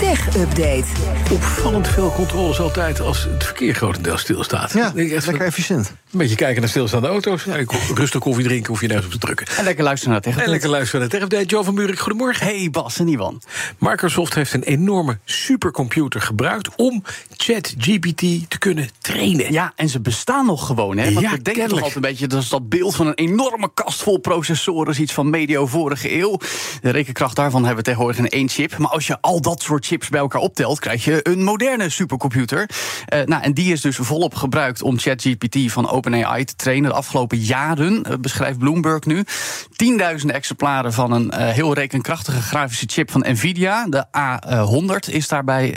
Tech Update. Opvallend veel controles altijd als het verkeer grotendeels stilstaat. Ja, Ik denk echt lekker van- efficiënt. Een beetje kijken naar stilstaande auto's. Ja, ik- rustig koffie drinken, hoef je nergens op te drukken. En lekker luisteren naar tegen. En lekker luisteren naar de Tech Update. Joe van Buurik, goedemorgen. Hey Bas en Iwan. Microsoft heeft een enorme supercomputer gebruikt... om ChatGPT te kunnen trainen. Ja, en ze bestaan nog gewoon, hè? Want Ja, we denken toch altijd een beetje... dat is dat beeld van een enorme kast vol processoren... is iets van medio vorige eeuw. De rekenkracht daarvan hebben we tegenwoordig in één chip. Maar als je al dat soort chips bij elkaar optelt... krijg je een moderne supercomputer. Eh, nou, en die is dus volop gebruikt om ChatGPT van OpenAI te trainen... de afgelopen jaren, eh, beschrijft Bloomberg nu. Tienduizenden exemplaren van een eh, heel rekenkrachtige grafische chip van Nvidia. De A100 is daarbij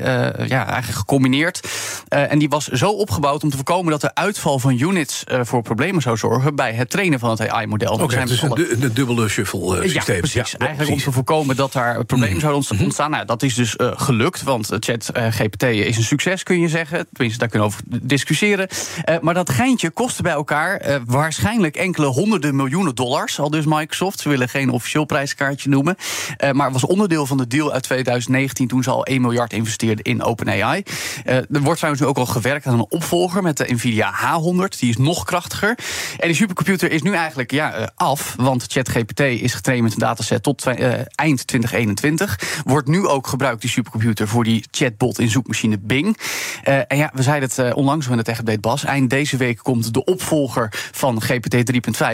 ja, eigenlijk gecombineerd. En die was zo opgebouwd om te voorkomen dat de uitval van units voor problemen zou zorgen bij het trainen van het AI-model. Oké, dus een, du- een dubbele shuffle ja, systeem. precies. Eigenlijk om te voorkomen dat daar problemen Mhm. zouden ontsta- ontstaan. Nou, dat is dus gelukt, want eh, chat eh, GPT is een succes, kun je zeggen. Tenminste, daar kunnen over discussiëren. Eh, maar dat geintje kostte bij elkaar waarschijnlijk enkele honderden miljoenen dollars. Al dus Microsoft. Ze willen geen officieel prijskaartje noemen. Maar was onderdeel van de deal uit 2019 toen ze al 1 miljard investeerden in OpenAI. Er wordt trouwens nu ook al gewerkt aan een opvolger met de Nvidia H100. Die is nog krachtiger. En die supercomputer is nu eigenlijk ja, af, want ChatGPT is getraind met een dataset tot eind 2021. Wordt nu ook gebruikt, die supercomputer, voor die chatbot in zoekmachine Bing. Eh, en ja, we zeiden het eh, onlangs in de Tech Update Bas. Eind deze week komt de opvolger van GPT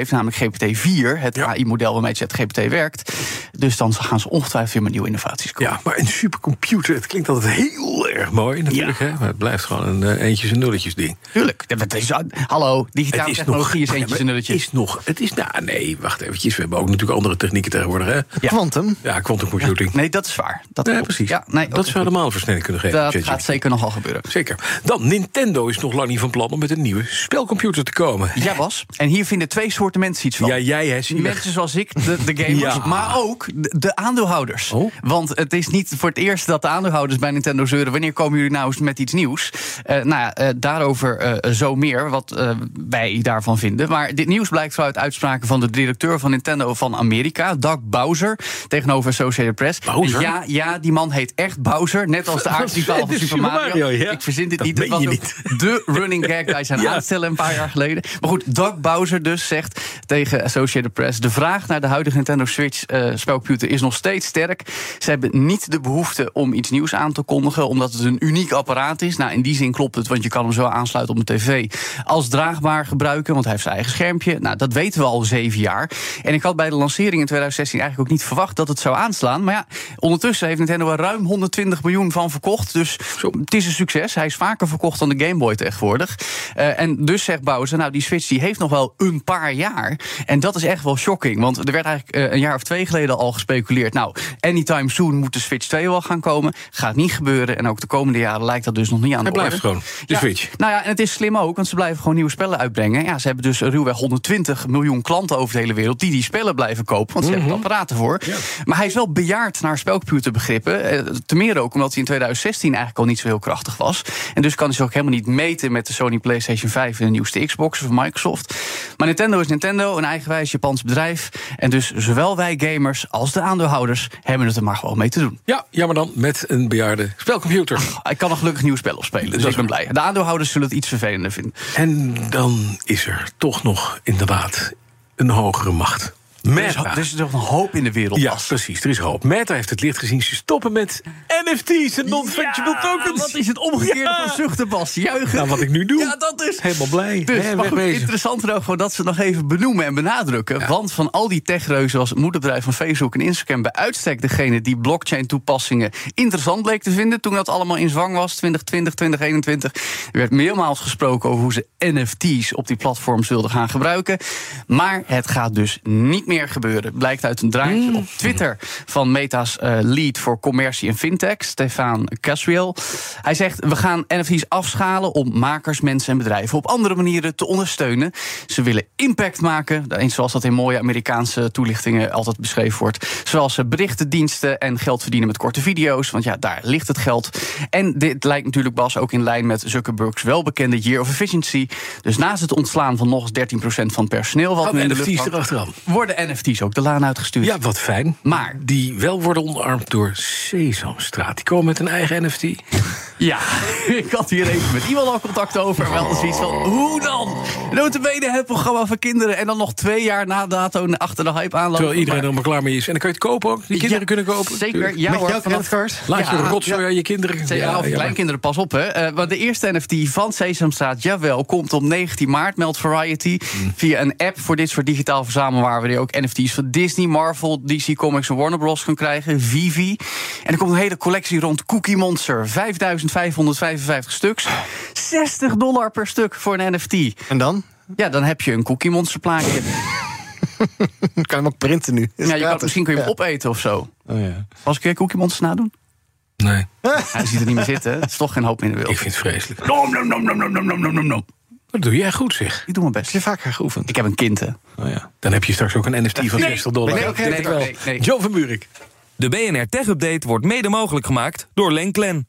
3.5, namelijk GPT 4, het AI-model waarmee ChatGPT werkt. Dus dan gaan ze ongetwijfeld weer met nieuwe innovaties komen. Ja, maar een supercomputer, het klinkt altijd heel erg mooi natuurlijk. Hè? Maar het blijft gewoon een eh, eentjes en nulletjes ding. Tuurlijk. Het is, hallo, digitale Het is technologie nog, is eentjes Ja, en nulletjes. Het is nog, het is, nou nee, wacht eventjes. We hebben ook natuurlijk andere technieken tegenwoordig, hè? Ja. Quantum. Ja, quantum computing. Nee, dat is waar. Dat Ja, klopt. precies. Ja, nee, dat zou helemaal versnelling kunnen geven. Dat gaat zeker nogal gebeuren. Zeker. Dan, Nintendo is nog lang niet van plan om met een nieuwe spelcomputer te komen. Ja, Bas. En hier vinden twee soorten mensen iets van. Ja, jij hè. Mensen zoals ik, de, de gamers, Ja. maar ook de, de aandeelhouders. Oh. Want het is niet voor het eerst dat de aandeelhouders bij Nintendo zeuren... wanneer komen jullie nou eens met iets nieuws? Eh, nou ja, eh, daarover eh, zo meer, wat wij daarvan vinden. Maar dit nieuws blijkt zo uit uitspraken van de directeur van Nintendo van Amerika... Doug Bowser, tegenover Associated Press. Bowser? Ja, ja, die man heet echt Bowser, net als de aardrivaal van Super Mario. Mario, ja. Ik verzin dit Dat niet, meen was niet. de running gag bij zijn Ja. aanstellen een paar jaar geleden. Maar goed, Doug Bowser dus zegt tegen Associated Press... de vraag naar de huidige Nintendo Switch eh, spelcomputer is nog steeds sterk. Ze hebben niet de behoefte om iets nieuws aan te kondigen... omdat het een uniek apparaat is. Nou, in die zin klopt het, want je kan hem zo aansluiten op een tv... als draagbaar gebruiken, want hij heeft zijn eigen schermpje. Nou, dat weten we al zeven jaar. En ik had bij de lancering in 2016 eigenlijk ook niet verwacht... dat het zou aanslaan. Maar ja, ondertussen heeft Nintendo ruim 120 miljoen van verkocht. Dus het is een succes. Hij is vaker verkocht dan de Game Boy tegenwoordig. Eh, en dus zegt Bowser, nou die Switch die heeft nog wel een paar jaar. En dat is echt wel shocking. Want er werd eigenlijk eh, een jaar of twee geleden al gespeculeerd. Nou, anytime soon moet de Switch 2 wel gaan komen. Gaat niet gebeuren. En ook de komende jaren lijkt dat dus nog niet aan de orde. blijft gewoon, de Ja, Switch. Nou ja, en het is slim ook, want ze blijven gewoon nieuwe spellen uitbrengen. Ja, ze hebben dus ruwweg 120 miljoen klanten over de hele wereld... die die spellen blijven kopen, want ze hebben er apparaten voor. Maar hij is wel bejaard naar spelcomputerbegrippen. Ten meer ook omdat hij in 2016 eigenlijk al niet zo heel krachtig was. En dus kan hij zich ook helemaal niet meten met de Sony PlayStation 5... en de nieuwste Xbox van Microsoft. Maar Nintendo is Nintendo, een eigenwijs Japans bedrijf. En dus zowel wij gamers als de aandeelhouders... hebben het er maar gewoon mee te doen. Ja, jammer dan, met een bejaarde spelcomputer. Ik kan er gelukkig nieuwe spellen op spelen, dus Dat ik ben blij. De aandeelhouders zullen het iets vervelender vinden. En dan is er toch nog inderdaad een hogere macht. Er is, Meta. er is toch een hoop in de wereld. Ja, precies. Er is hoop. Meta heeft het licht gezien. Ze stoppen met NFT's en non-fungible Ja, tokens. Wat is het omgekeerde Ja. van zuchten, Bas? Juichen. Nou, wat ik nu doe. Ja, dat is. Helemaal blij. Dus, Hè, maar goed, interessant ook gewoon dat ze het nog even benoemen en benadrukken. Want van al die techreuzen als het moederbedrijf van Facebook en Instagram... bij uitstek degene die blockchain-toepassingen interessant bleek te vinden... toen dat allemaal in zwang was, 2020, 2021. Er werd meermaals gesproken over hoe ze NFT's op die platforms wilden gaan gebruiken. Maar het gaat dus niet meer meer gebeuren. Blijkt uit een draadje op Twitter van Meta's eh, lead voor commercie en fintech, Stefan Casriel. Hij zegt: We gaan NFT's afschalen om makers, mensen en bedrijven op andere manieren te ondersteunen. Ze willen impact maken, eens zoals dat in mooie Amerikaanse toelichtingen altijd beschreven wordt. Zoals ze berichtendiensten en geld verdienen met korte video's. Want ja, daar ligt het geld. En dit lijkt natuurlijk, Bas, ook in lijn met Zuckerberg's welbekende Year of Efficiency. Dus naast het ontslaan van nog eens 13% van personeel. Wat in de NFT's lucht hangt, erachteraan. Worden NFT's ook de laan uitgestuurd? Ja, wat fijn. Maar- Die wel worden onderarmd door Sesamstraat. Die komen met een eigen NFT. Ja, ik had hier even met iemand al contact over. Wel zoiets van, hoe dan? Notabene het programma voor kinderen... en dan nog twee jaar na dato achter de hype aanlopen. Terwijl iedereen er Maar- klaar mee is. En dan kan je het kopen ook. Die kinderen Ja, kunnen kopen. Zeker, ja Met hoor. jouw vanaf- creditcard? Laat je Ja, rotzooi aan je kinderen. Zeker, Ja, of ja, kleinkinderen, pas op hè. Eh, maar de eerste NFT van Sesamstraat, jawel, komt op 19 maart, meldt Variety. Mm. Via een app voor dit soort digitaal verzamelwaren... waar je ook NFT's van Disney, Marvel, DC Comics en Warner Bros. kan krijgen. Vivi. En er komt een hele collectie rond Cookie Monster. 555 stuks. 60 dollar per stuk voor een NFT. En dan? Ja, dan heb je een Cookie Monster plaatje. kan je hem ook printen nu. Ja, je kan, misschien kun je hem opeten of zo. Oh, ja. Als ik weer Cookie Monster nadoen? Nee. Hij ziet er niet meer zitten. Het is toch geen hoop meer in de wereld. Ik vind het vreselijk. Nom, nom, nom, nom, nom, nom, nom, nom. Dat doe jij goed, zeg. Ik doe mijn best. Heb je vaker geoefend? Ik heb een kind, hè. Oh, ja. Dan heb je straks ook een NFT van 60 dollar. Nee, nee, nee. Joe van Buurik. De BNR Tech Update wordt mede mogelijk gemaakt door Lenklen.